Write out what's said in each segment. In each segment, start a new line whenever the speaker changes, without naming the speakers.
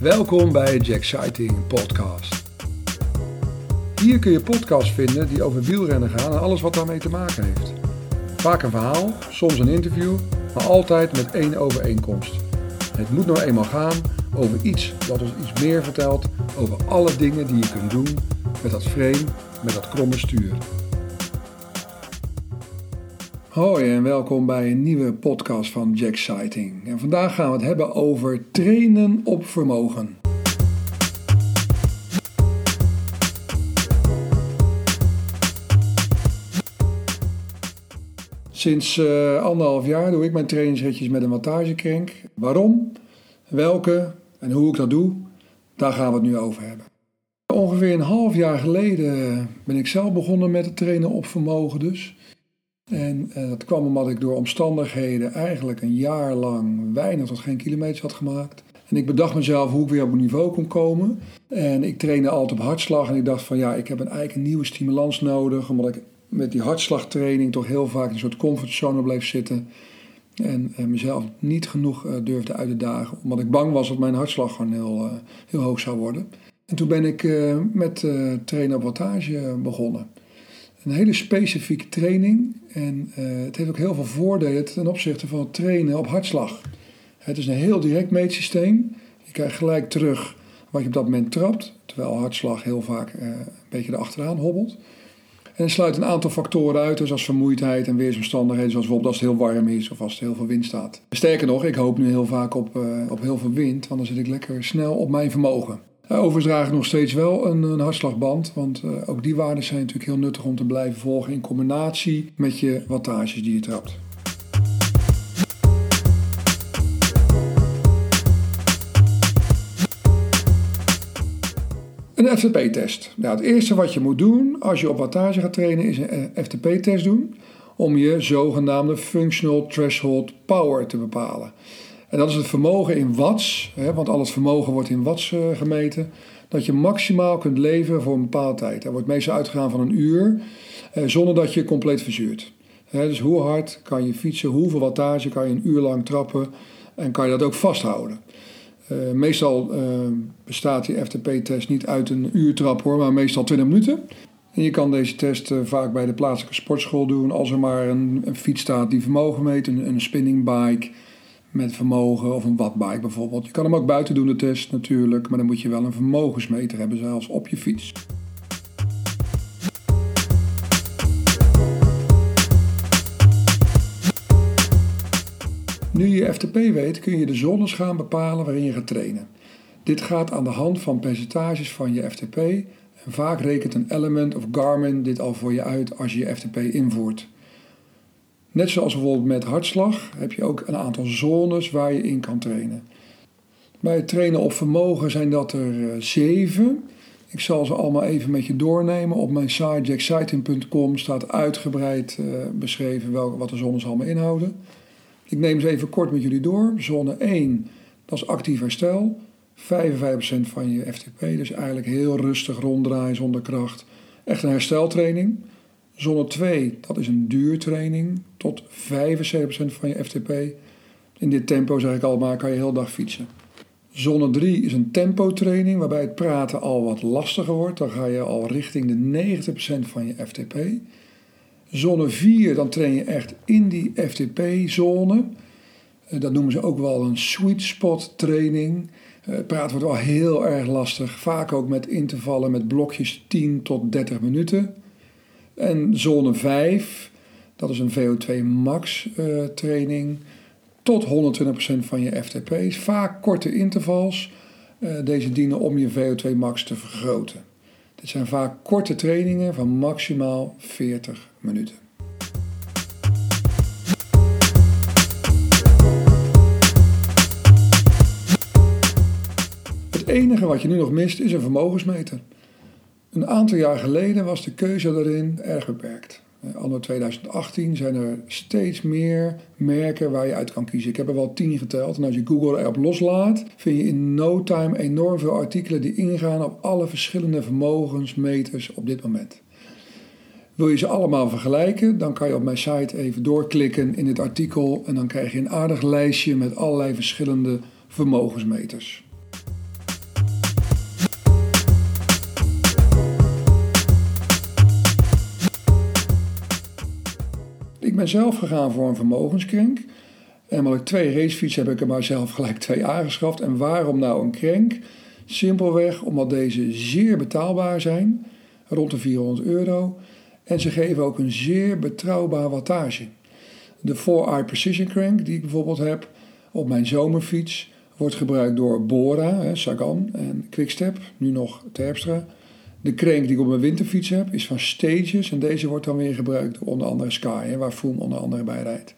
Welkom bij Jack Sighting Podcast. Hier kun je podcasts vinden die over wielrennen gaan en alles wat daarmee te maken heeft. Vaak een verhaal, soms een interview, maar altijd met één overeenkomst. Het moet nou eenmaal gaan over iets dat ons iets meer vertelt over alle dingen die je kunt doen met dat frame, met dat kromme stuur. Hoi en welkom bij een nieuwe podcast van Jack Sighting. En vandaag gaan we het hebben over trainen op vermogen. Sinds uh, anderhalf jaar doe ik mijn trainingsritjes met een wattagekrenk. Waarom, welke en hoe ik dat doe, daar gaan we het nu over hebben. Ongeveer een half jaar geleden ben ik zelf begonnen met het trainen op vermogen dus. En uh, dat kwam omdat ik door omstandigheden eigenlijk een jaar lang weinig tot geen kilometers had gemaakt. En ik bedacht mezelf hoe ik weer op een niveau kon komen. En ik trainde altijd op hartslag. En ik dacht van ja, ik heb een, eigenlijk een nieuwe stimulans nodig. Omdat ik met die hartslagtraining toch heel vaak in een soort comfortzone bleef zitten. En uh, mezelf niet genoeg uh, durfde uit te dagen. Omdat ik bang was dat mijn hartslag gewoon heel, heel hoog zou worden. En toen ben ik met trainen op wattage begonnen een hele specifieke training. En uh, het heeft ook heel veel voordelen ten opzichte van het trainen op hartslag. Het is een heel direct meetsysteem. Je krijgt gelijk terug wat je op dat moment trapt, terwijl hartslag heel vaak uh, een beetje erachteraan hobbelt. En het sluit een aantal factoren uit, zoals vermoeidheid en weersomstandigheden, zoals bijvoorbeeld als het heel warm is of als er heel veel wind staat. Sterker nog, ik hoop nu heel vaak op, uh, op heel veel wind, want dan zit ik lekker snel op mijn vermogen. Uh, overigens draag ik nog steeds wel een, een hartslagband, want uh, ook die waarden zijn natuurlijk heel nuttig om te blijven volgen in combinatie met je wattages die je trapt. Een FTP-test. Nou, het eerste wat je moet doen als je op wattage gaat trainen is een FTP-test doen om je zogenaamde Functional Threshold Power te bepalen. En dat is het vermogen in watts, hè, want al het vermogen wordt in watts uh, gemeten, dat je maximaal kunt leven voor een bepaalde tijd. Er wordt meestal uitgegaan van een uur, uh, zonder dat je compleet verzuurt. Dus hoe hard kan je fietsen, hoeveel wattage kan je een uur lang trappen en kan je dat ook vasthouden. Uh, meestal bestaat die FTP-test niet uit een uur trap hoor, maar meestal 20 minuten. En je kan deze test vaak bij de plaatselijke sportschool doen als er maar een, een fiets staat die vermogen meet, een, een spinning bike met vermogen of een wattbike bijvoorbeeld. Je kan hem ook buiten doen, de test natuurlijk, maar dan moet je wel een vermogensmeter hebben, zelfs op je fiets. Nu je FTP weet, kun je de zones gaan bepalen waarin je gaat trainen. Dit gaat aan de hand van percentages van je FTP en vaak rekent een Element of Garmin dit al voor je uit als je je FTP invoert. Net zoals bijvoorbeeld met hartslag heb je ook een aantal zones waar je in kan trainen. Bij het trainen op vermogen zijn dat er eh, zeven. Ik zal ze allemaal even met je doornemen. Op mijn site jackciting.com staat uitgebreid uh, beschreven welke, wat de zones allemaal inhouden. Ik neem ze even kort met jullie door. Zone 1, dat is actief herstel. 55% van je FTP, dus eigenlijk heel rustig ronddraaien zonder kracht. Echt een hersteltraining. Zone 2, dat is een duurtraining tot 75% van je FTP. In dit tempo, zeg ik al, maar kan je heel dag fietsen. Zone 3 is een tempotraining waarbij het praten al wat lastiger wordt. Dan ga je al richting de 90% van je FTP. Zone 4, dan train je echt in die FTP-zone. Eh, dat noemen ze ook wel een sweet spot training. Eh, praten wordt wel heel erg lastig. Vaak ook met intervallen met blokjes 10 tot 30 minuten. En zone 5, dat is een VO2 max uh, training, tot 120% van je FTP's. Vaak korte intervals. Uh, deze dienen om je VO2 max te vergroten. Dit zijn vaak korte trainingen van maximaal 40 minuten. Het enige wat je nu nog mist is een vermogensmeter. Een aantal jaar geleden was de keuze daarin erg beperkt. Eh, anno 2018 zijn er steeds meer merken waar je uit kan kiezen. Ik heb er wel tien geteld. En als je Google erop loslaat, vind je in no time enorm veel artikelen die ingaan op alle verschillende vermogensmeters op dit moment. Wil je ze allemaal vergelijken, dan kan je op mijn site even doorklikken in het artikel en dan krijg je een aardig lijstje met allerlei verschillende vermogensmeters. Ben zelf gegaan voor een vermogenskrenk. En omdat ik twee racefietsen heb, ik er maar zelf gelijk twee aangeschaft. En waarom nou een krenk? Simpelweg omdat deze zeer betaalbaar zijn, rond de 400 euro. En ze geven ook een zeer betrouwbaar wattage. De 4i Precision Crank die ik bijvoorbeeld heb op mijn zomerfiets wordt gebruikt door Bora, Sagan en Quickstep, nu nog Terpstra. De crank die ik op mijn winterfiets heb is van Stages en deze wordt dan weer gebruikt door onder andere Sky, waar Froome onder andere bij rijdt.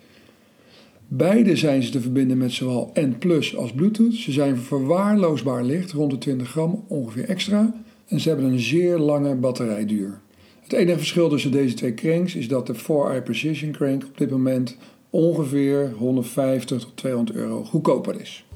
Beide zijn ze te verbinden met zowel N Plus als Bluetooth. Ze zijn verwaarloosbaar licht, rond de 20 gram ongeveer extra. En ze hebben een zeer lange batterijduur. Het enige verschil tussen deze twee cranks is dat de 4i Precision Crank op dit moment ongeveer 150 tot 200 euro goedkoper is.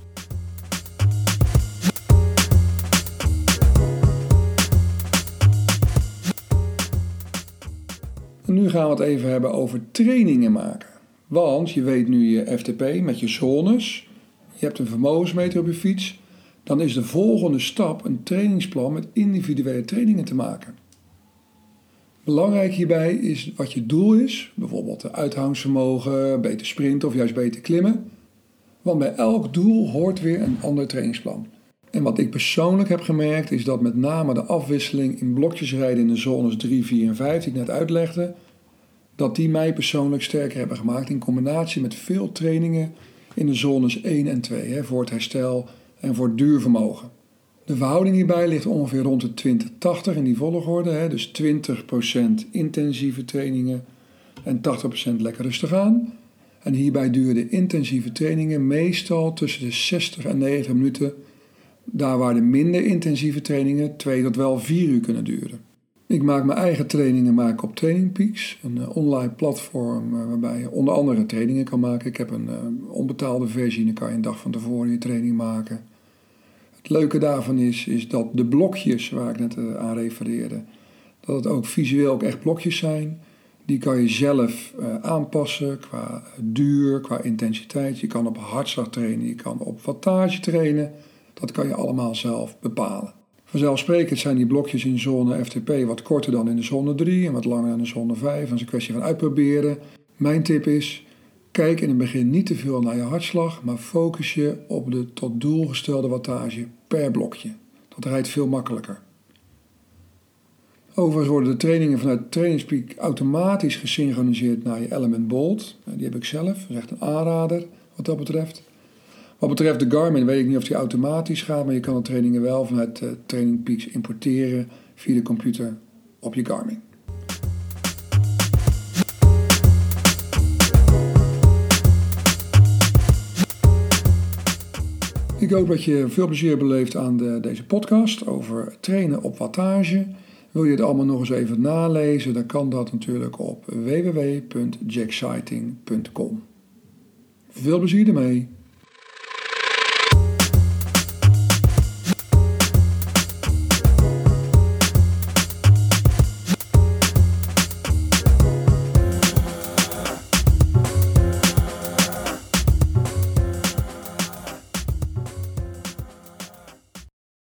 Nu gaan we het even hebben over trainingen maken. Want je weet nu je FTP met je zones, je hebt een vermogensmeter op je fiets, dan is de volgende stap een trainingsplan met individuele trainingen te maken. Belangrijk hierbij is wat je doel is, bijvoorbeeld uithoudingsvermogen, beter sprinten of juist beter klimmen. Want bij elk doel hoort weer een ander trainingsplan. En wat ik persoonlijk heb gemerkt is dat met name de afwisseling in blokjes rijden in de zones 3, 4 en 5 die ik net uitlegde, dat die mij persoonlijk sterker hebben gemaakt in combinatie met veel trainingen in de zones 1 en 2 hè, voor het herstel en voor het duurvermogen. De verhouding hierbij ligt ongeveer rond de 20-80 in die volgorde. Hè, dus 20% intensieve trainingen en 80% lekker rustig aan. En hierbij duren de intensieve trainingen meestal tussen de 60 en 90 minuten. Daar waar de minder intensieve trainingen 2 tot wel 4 uur kunnen duren. Ik maak mijn eigen trainingen maken op Training Peaks, een uh, online platform uh, waarbij je onder andere trainingen kan maken. Ik heb een uh, onbetaalde versie, dan kan je een dag van tevoren je training maken. Het leuke daarvan is, is dat de blokjes waar ik net aan refereerde, dat het ook visueel ook echt blokjes zijn. Die kan je zelf aanpassen qua duur, qua intensiteit. Je kan op hartslag trainen, je kan op wattage trainen. Dat kan je allemaal zelf bepalen. Vanzelfsprekend zijn die blokjes in zone FTP wat korter dan in de zone 3 en wat langer dan in de zone 5. Dat is een kwestie van uitproberen. Mijn tip is, kijk in het begin niet te veel naar je hartslag, maar focus je op de tot doel gestelde wattage per blokje. Dat rijdt veel makkelijker. Overigens worden de trainingen vanuit Trainingspeak automatisch gesynchroniseerd naar je Element Bolt. Die heb ik zelf, dat is echt een aanrader wat dat betreft. Wat betreft de Garmin weet ik niet of die automatisch gaat, maar je kan de trainingen wel vanuit uh, Training Peaks importeren via de computer op je Garmin. Ik hoop dat je veel plezier beleeft aan de, deze podcast over trainen op wattage. Wil je het allemaal nog eens even nalezen, dan kan dat natuurlijk op www.jacksighting.com. Veel plezier ermee!